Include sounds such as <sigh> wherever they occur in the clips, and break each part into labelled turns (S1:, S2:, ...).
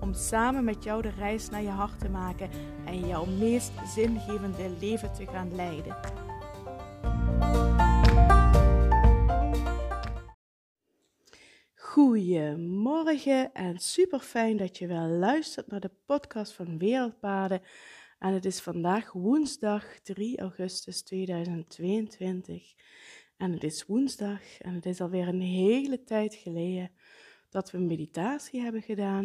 S1: Om samen met jou de reis naar je hart te maken en jouw meest zingevende leven te gaan leiden. Goedemorgen en super fijn dat je wel luistert naar de podcast van Wereldpaden. En het is vandaag woensdag 3 augustus 2022. En het is woensdag en het is alweer een hele tijd geleden dat we meditatie hebben gedaan.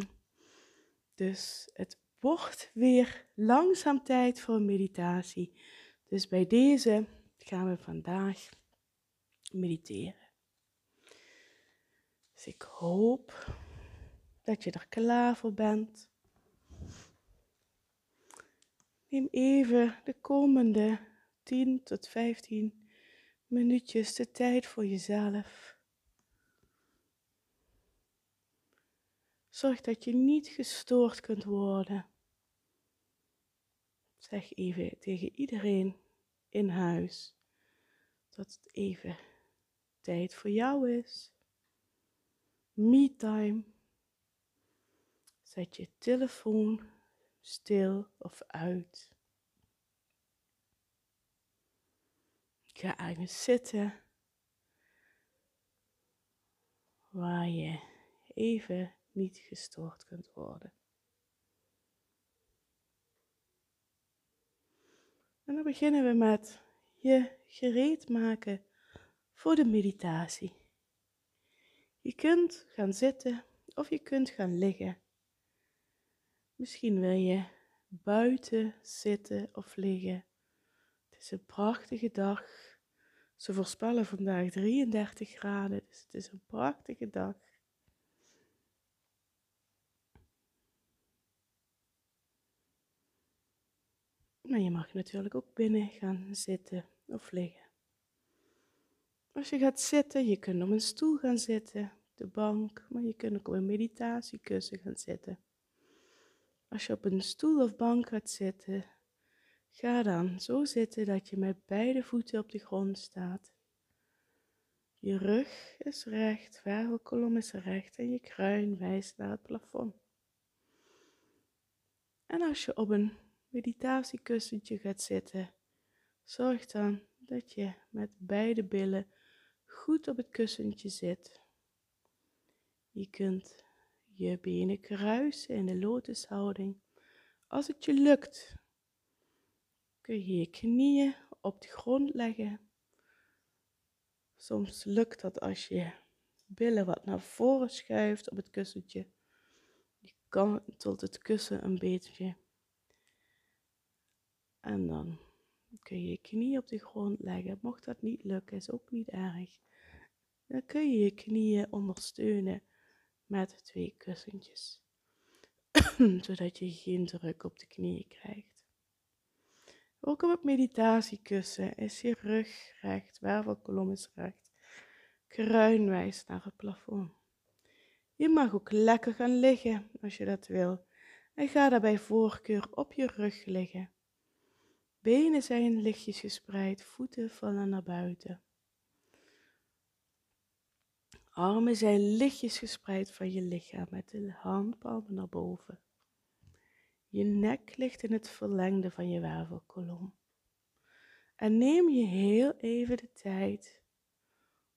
S1: Dus het wordt weer langzaam tijd voor meditatie. Dus bij deze gaan we vandaag mediteren. Dus ik hoop dat je er klaar voor bent. Neem even de komende 10 tot 15 minuutjes de tijd voor jezelf. Zorg dat je niet gestoord kunt worden. Zeg even tegen iedereen in huis dat het even tijd voor jou is. Me time. Zet je telefoon stil of uit. Ga ergens zitten waar je even niet gestoord kunt worden. En dan beginnen we met je gereed maken voor de meditatie. Je kunt gaan zitten of je kunt gaan liggen. Misschien wil je buiten zitten of liggen. Het is een prachtige dag. Ze voorspellen vandaag 33 graden, dus het is een prachtige dag. Maar je mag natuurlijk ook binnen gaan zitten of liggen. Als je gaat zitten, je kunt op een stoel gaan zitten, de bank, maar je kunt ook op een meditatiekussen gaan zitten. Als je op een stoel of bank gaat zitten, ga dan zo zitten dat je met beide voeten op de grond staat. Je rug is recht, wervelkolom is recht en je kruin wijst naar het plafond. En als je op een meditatiekussentje gaat zitten, zorg dan dat je met beide billen goed op het kussentje zit. Je kunt je benen kruisen in de lotushouding. Als het je lukt, kun je je knieën op de grond leggen. Soms lukt dat als je billen wat naar voren schuift op het kussentje. Je kantelt het kussen een beetje. En dan kun je je knie op de grond leggen. Mocht dat niet lukken, is ook niet erg. Dan kun je je knieën ondersteunen met twee kussentjes, <clears throat> zodat je geen druk op de knieën krijgt. Ook op het meditatiekussen is je rug recht, wervelkolom is recht, kruin wijst naar het plafond. Je mag ook lekker gaan liggen als je dat wil en ga daarbij voorkeur op je rug liggen. Benen zijn lichtjes gespreid, voeten vallen naar buiten. Armen zijn lichtjes gespreid van je lichaam met de handpalmen naar boven. Je nek ligt in het verlengde van je wervelkolom. En neem je heel even de tijd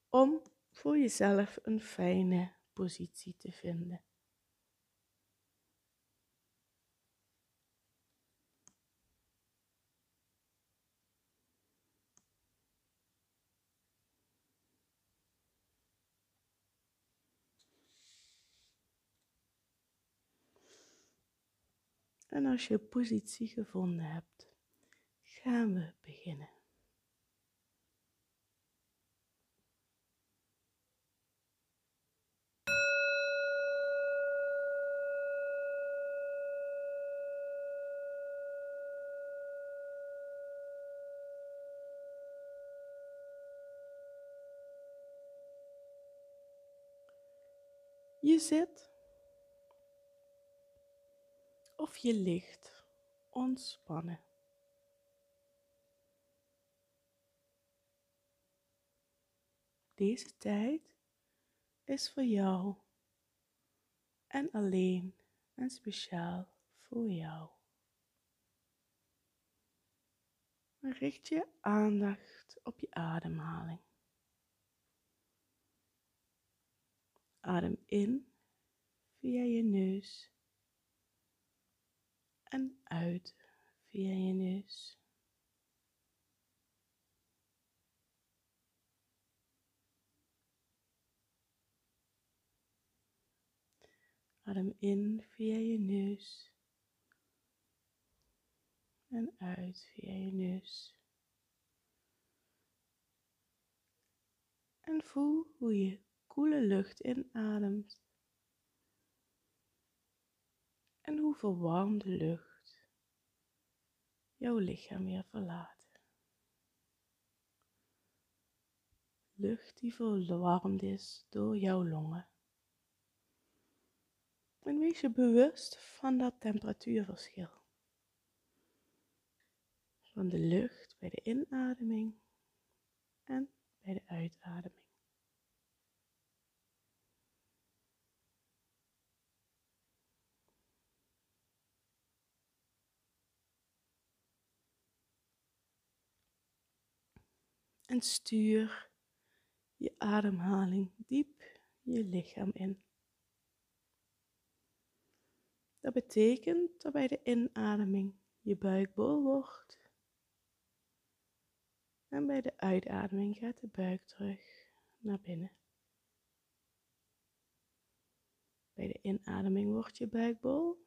S1: om voor jezelf een fijne positie te vinden. En als je positie gevonden hebt, gaan we beginnen. Je zit je ligt ontspannen. Deze tijd is voor jou en alleen en speciaal voor jou. Richt je aandacht op je ademhaling. Adem in via je neus en uit via je neus. Adem in via je neus en uit via je neus. En voel hoe je koele lucht inademt en hoe verwarmde lucht jouw lichaam weer verlaat. Lucht die verwarmd is door jouw longen. En wees je bewust van dat temperatuurverschil. Van de lucht bij de inademing en bij de uitademing. En stuur je ademhaling diep je lichaam in. Dat betekent dat bij de inademing je buik bol wordt. En bij de uitademing gaat de buik terug naar binnen. Bij de inademing wordt je buik bol.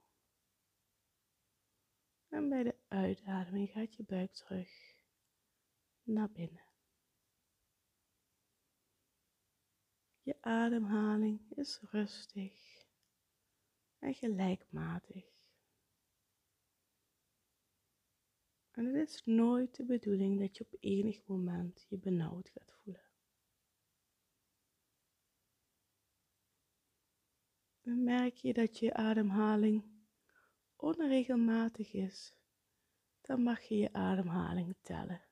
S1: En bij de uitademing gaat je buik terug naar binnen. Je ademhaling is rustig en gelijkmatig. En het is nooit de bedoeling dat je op enig moment je benauwd gaat voelen. En merk je dat je ademhaling onregelmatig is, dan mag je je ademhaling tellen.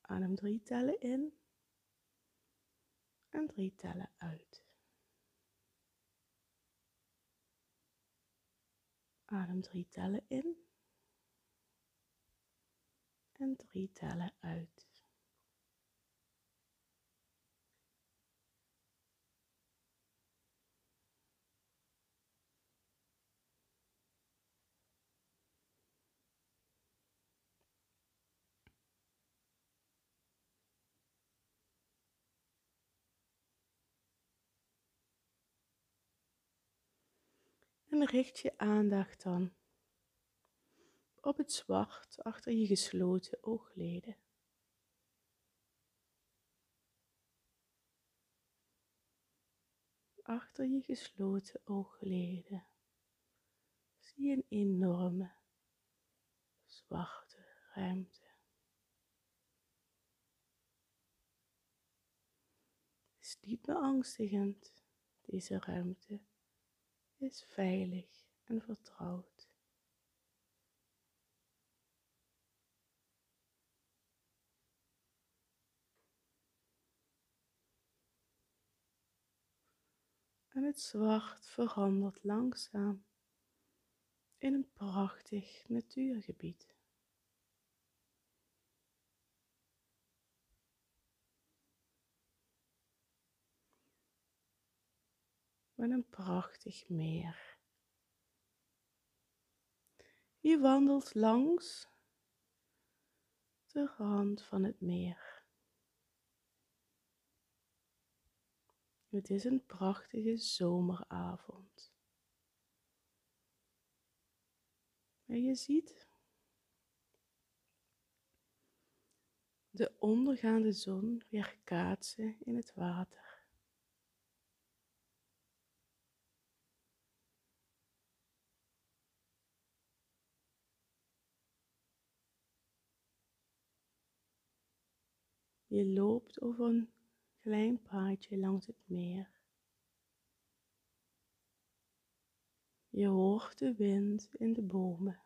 S1: Adem drie tellen in en drie tellen uit. Adem drie tellen in en drie tellen uit. En richt je aandacht dan op het zwart achter je gesloten oogleden. Achter je gesloten oogleden zie je een enorme zwarte ruimte. Het is niet beangstigend, deze ruimte is veilig en vertrouwd. En het zwart verandert langzaam in een prachtig natuurgebied. Met een prachtig meer. Je wandelt langs de rand van het meer. Het is een prachtige zomeravond. En je ziet de ondergaande zon weer kaatsen in het water. Je loopt over een klein paadje langs het meer. Je hoort de wind in de bomen.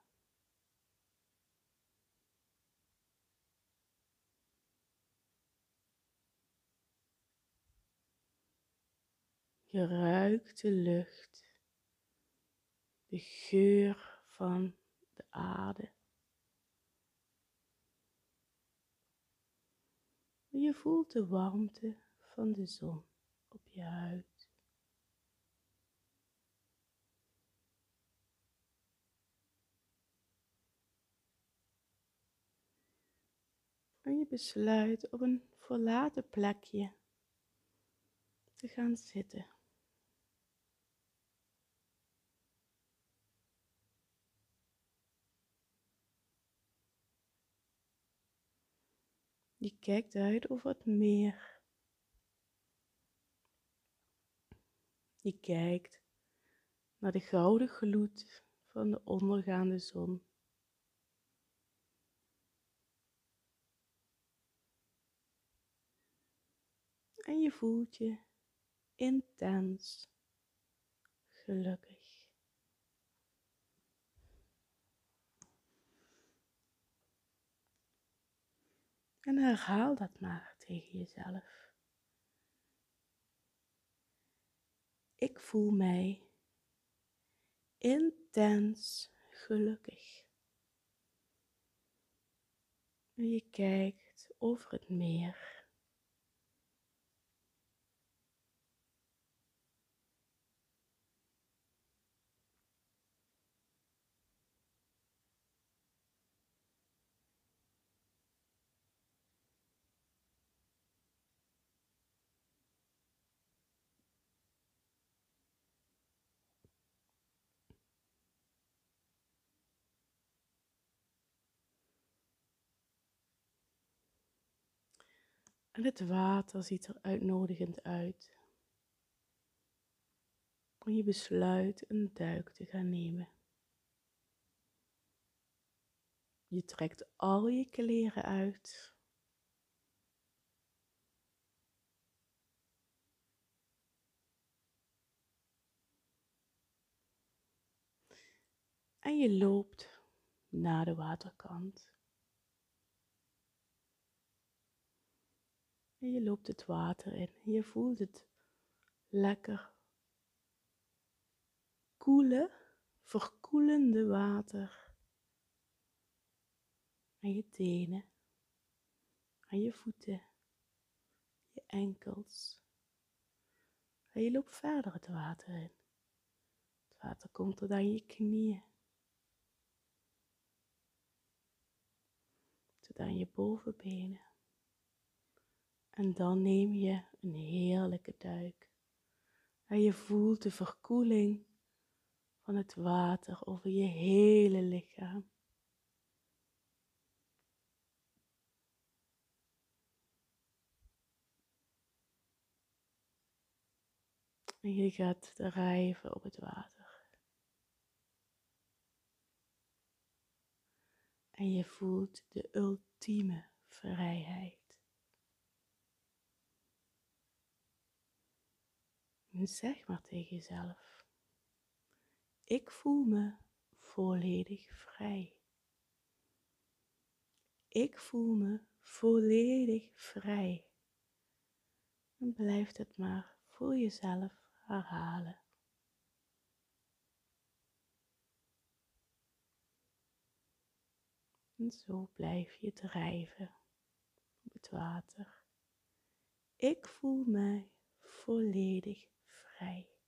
S1: Je ruikt de lucht, de geur van de aarde. Je voelt de warmte van de zon op je huid. En je besluit op een verlaten plekje te gaan zitten. Je kijkt uit over het meer. Je kijkt naar de gouden gloed van de ondergaande zon. En je voelt je intens gelukkig. En herhaal dat maar tegen jezelf. Ik voel mij intens gelukkig. En je kijkt over het meer. En het water ziet er uitnodigend uit. En je besluit een duik te gaan nemen. Je trekt al je kleren uit. En je loopt naar de waterkant. En je loopt het water in. Je voelt het lekker koele, verkoelende water. Aan je tenen, aan je voeten, je enkels. En je loopt verder het water in. Het water komt tot aan je knieën. Tot aan je bovenbenen. En dan neem je een heerlijke duik. En je voelt de verkoeling van het water over je hele lichaam. En je gaat drijven op het water. En je voelt de ultieme vrijheid. En zeg maar tegen jezelf: Ik voel me volledig vrij. Ik voel me volledig vrij. En blijf het maar voor jezelf herhalen. En zo blijf je drijven op het water. Ik voel mij volledig vrij.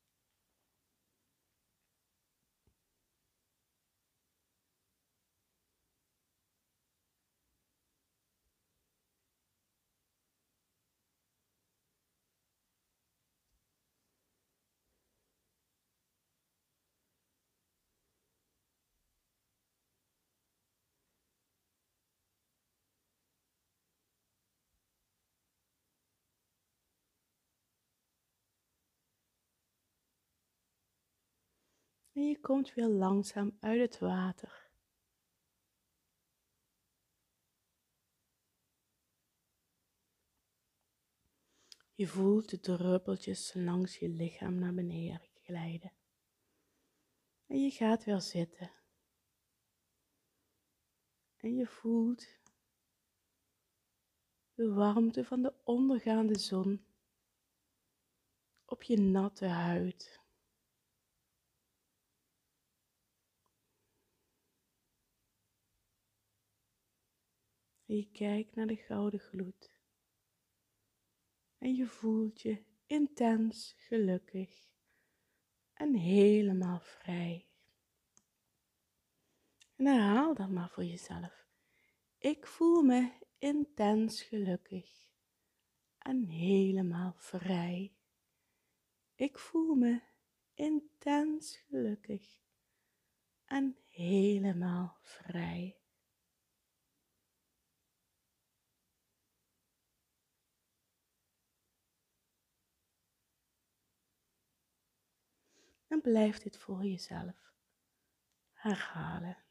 S1: En je komt weer langzaam uit het water. Je voelt de druppeltjes langs je lichaam naar beneden glijden. En je gaat weer zitten. En je voelt de warmte van de ondergaande zon op je natte huid. En je kijkt naar de gouden gloed. En je voelt je intens gelukkig en helemaal vrij. En herhaal dan maar voor jezelf. Ik voel me intens gelukkig en helemaal vrij. Ik voel me intens gelukkig en helemaal vrij. En blijf dit voor jezelf herhalen.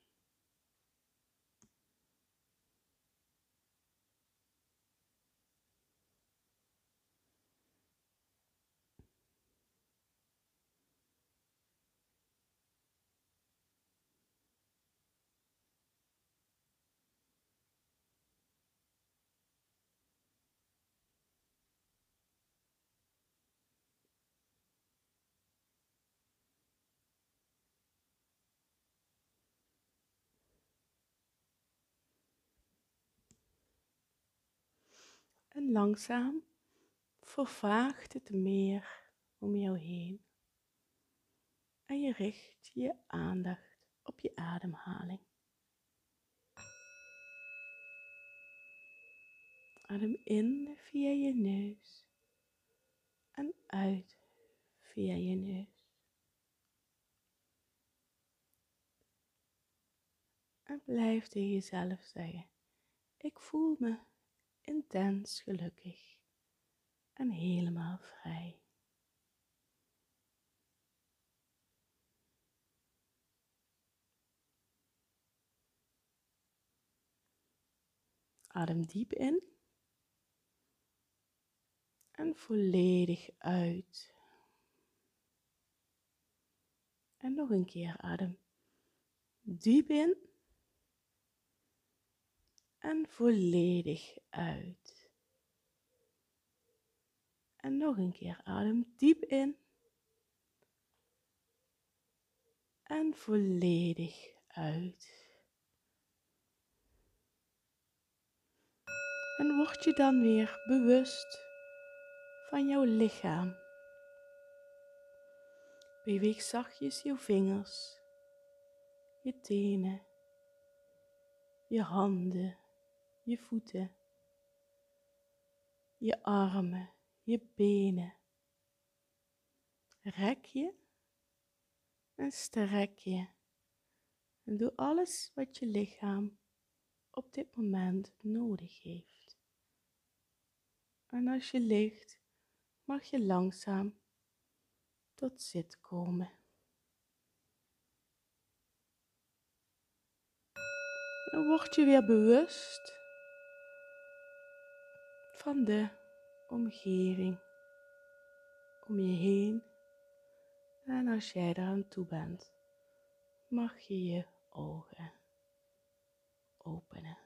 S1: En langzaam vervaagt het meer om jou heen. En je richt je aandacht op je ademhaling. Adem in via je neus en uit via je neus. En blijf tegen jezelf zeggen: Ik voel me intens gelukkig en helemaal vrij. Adem diep in en volledig uit. En nog een keer adem diep in en volledig uit. En nog een keer adem diep in en volledig uit. En word je dan weer bewust van jouw lichaam. Beweeg zachtjes je vingers, je tenen, je handen, je voeten, je armen, je benen. Rek je en strek je. En doe alles wat je lichaam op dit moment nodig heeft. En als je ligt, mag je langzaam tot zit komen. Dan word je weer bewust van de omgeving om je heen. En als jij eraan toe bent, mag je je ogen openen.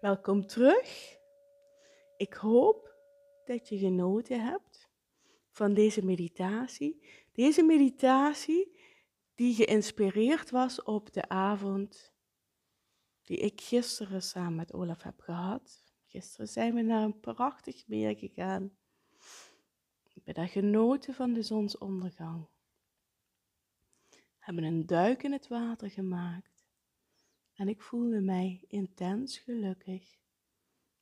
S1: Welkom terug. Ik hoop dat je genoten hebt van deze meditatie. Deze meditatie die geïnspireerd was op de avond die ik gisteren samen met Olaf heb gehad. Gisteren zijn we naar een prachtig meer gegaan. Ik ben daar genoten van de zonsondergang. Hebben een duik in het water gemaakt. En ik voelde mij intens gelukkig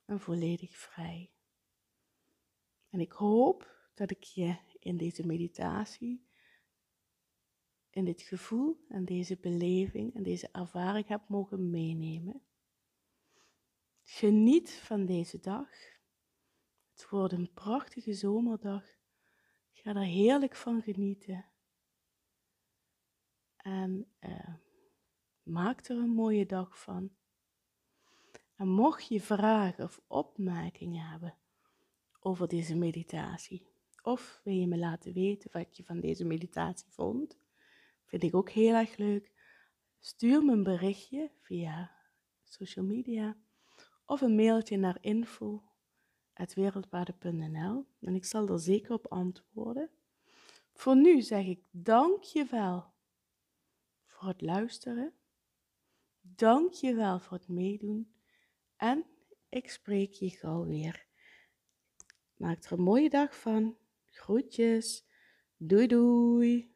S1: en volledig vrij. En ik hoop dat ik je in deze meditatie, in dit gevoel en deze beleving en deze ervaring heb mogen meenemen. Geniet van deze dag. Het wordt een prachtige zomerdag Ga er heerlijk van genieten. En uh, maak er een mooie dag van. En mocht je vragen of opmerkingen hebben over deze meditatie, of wil je me laten weten wat je van deze meditatie vond, vind ik ook heel erg leuk. Stuur me een berichtje via social media of een mailtje naar info.wereldwaarde.nl en ik zal er zeker op antwoorden. Voor nu zeg ik dank je wel voor het luisteren. Dank je wel voor het meedoen. En ik spreek je gauw weer. Maak er een mooie dag van. Groetjes. Doei doei.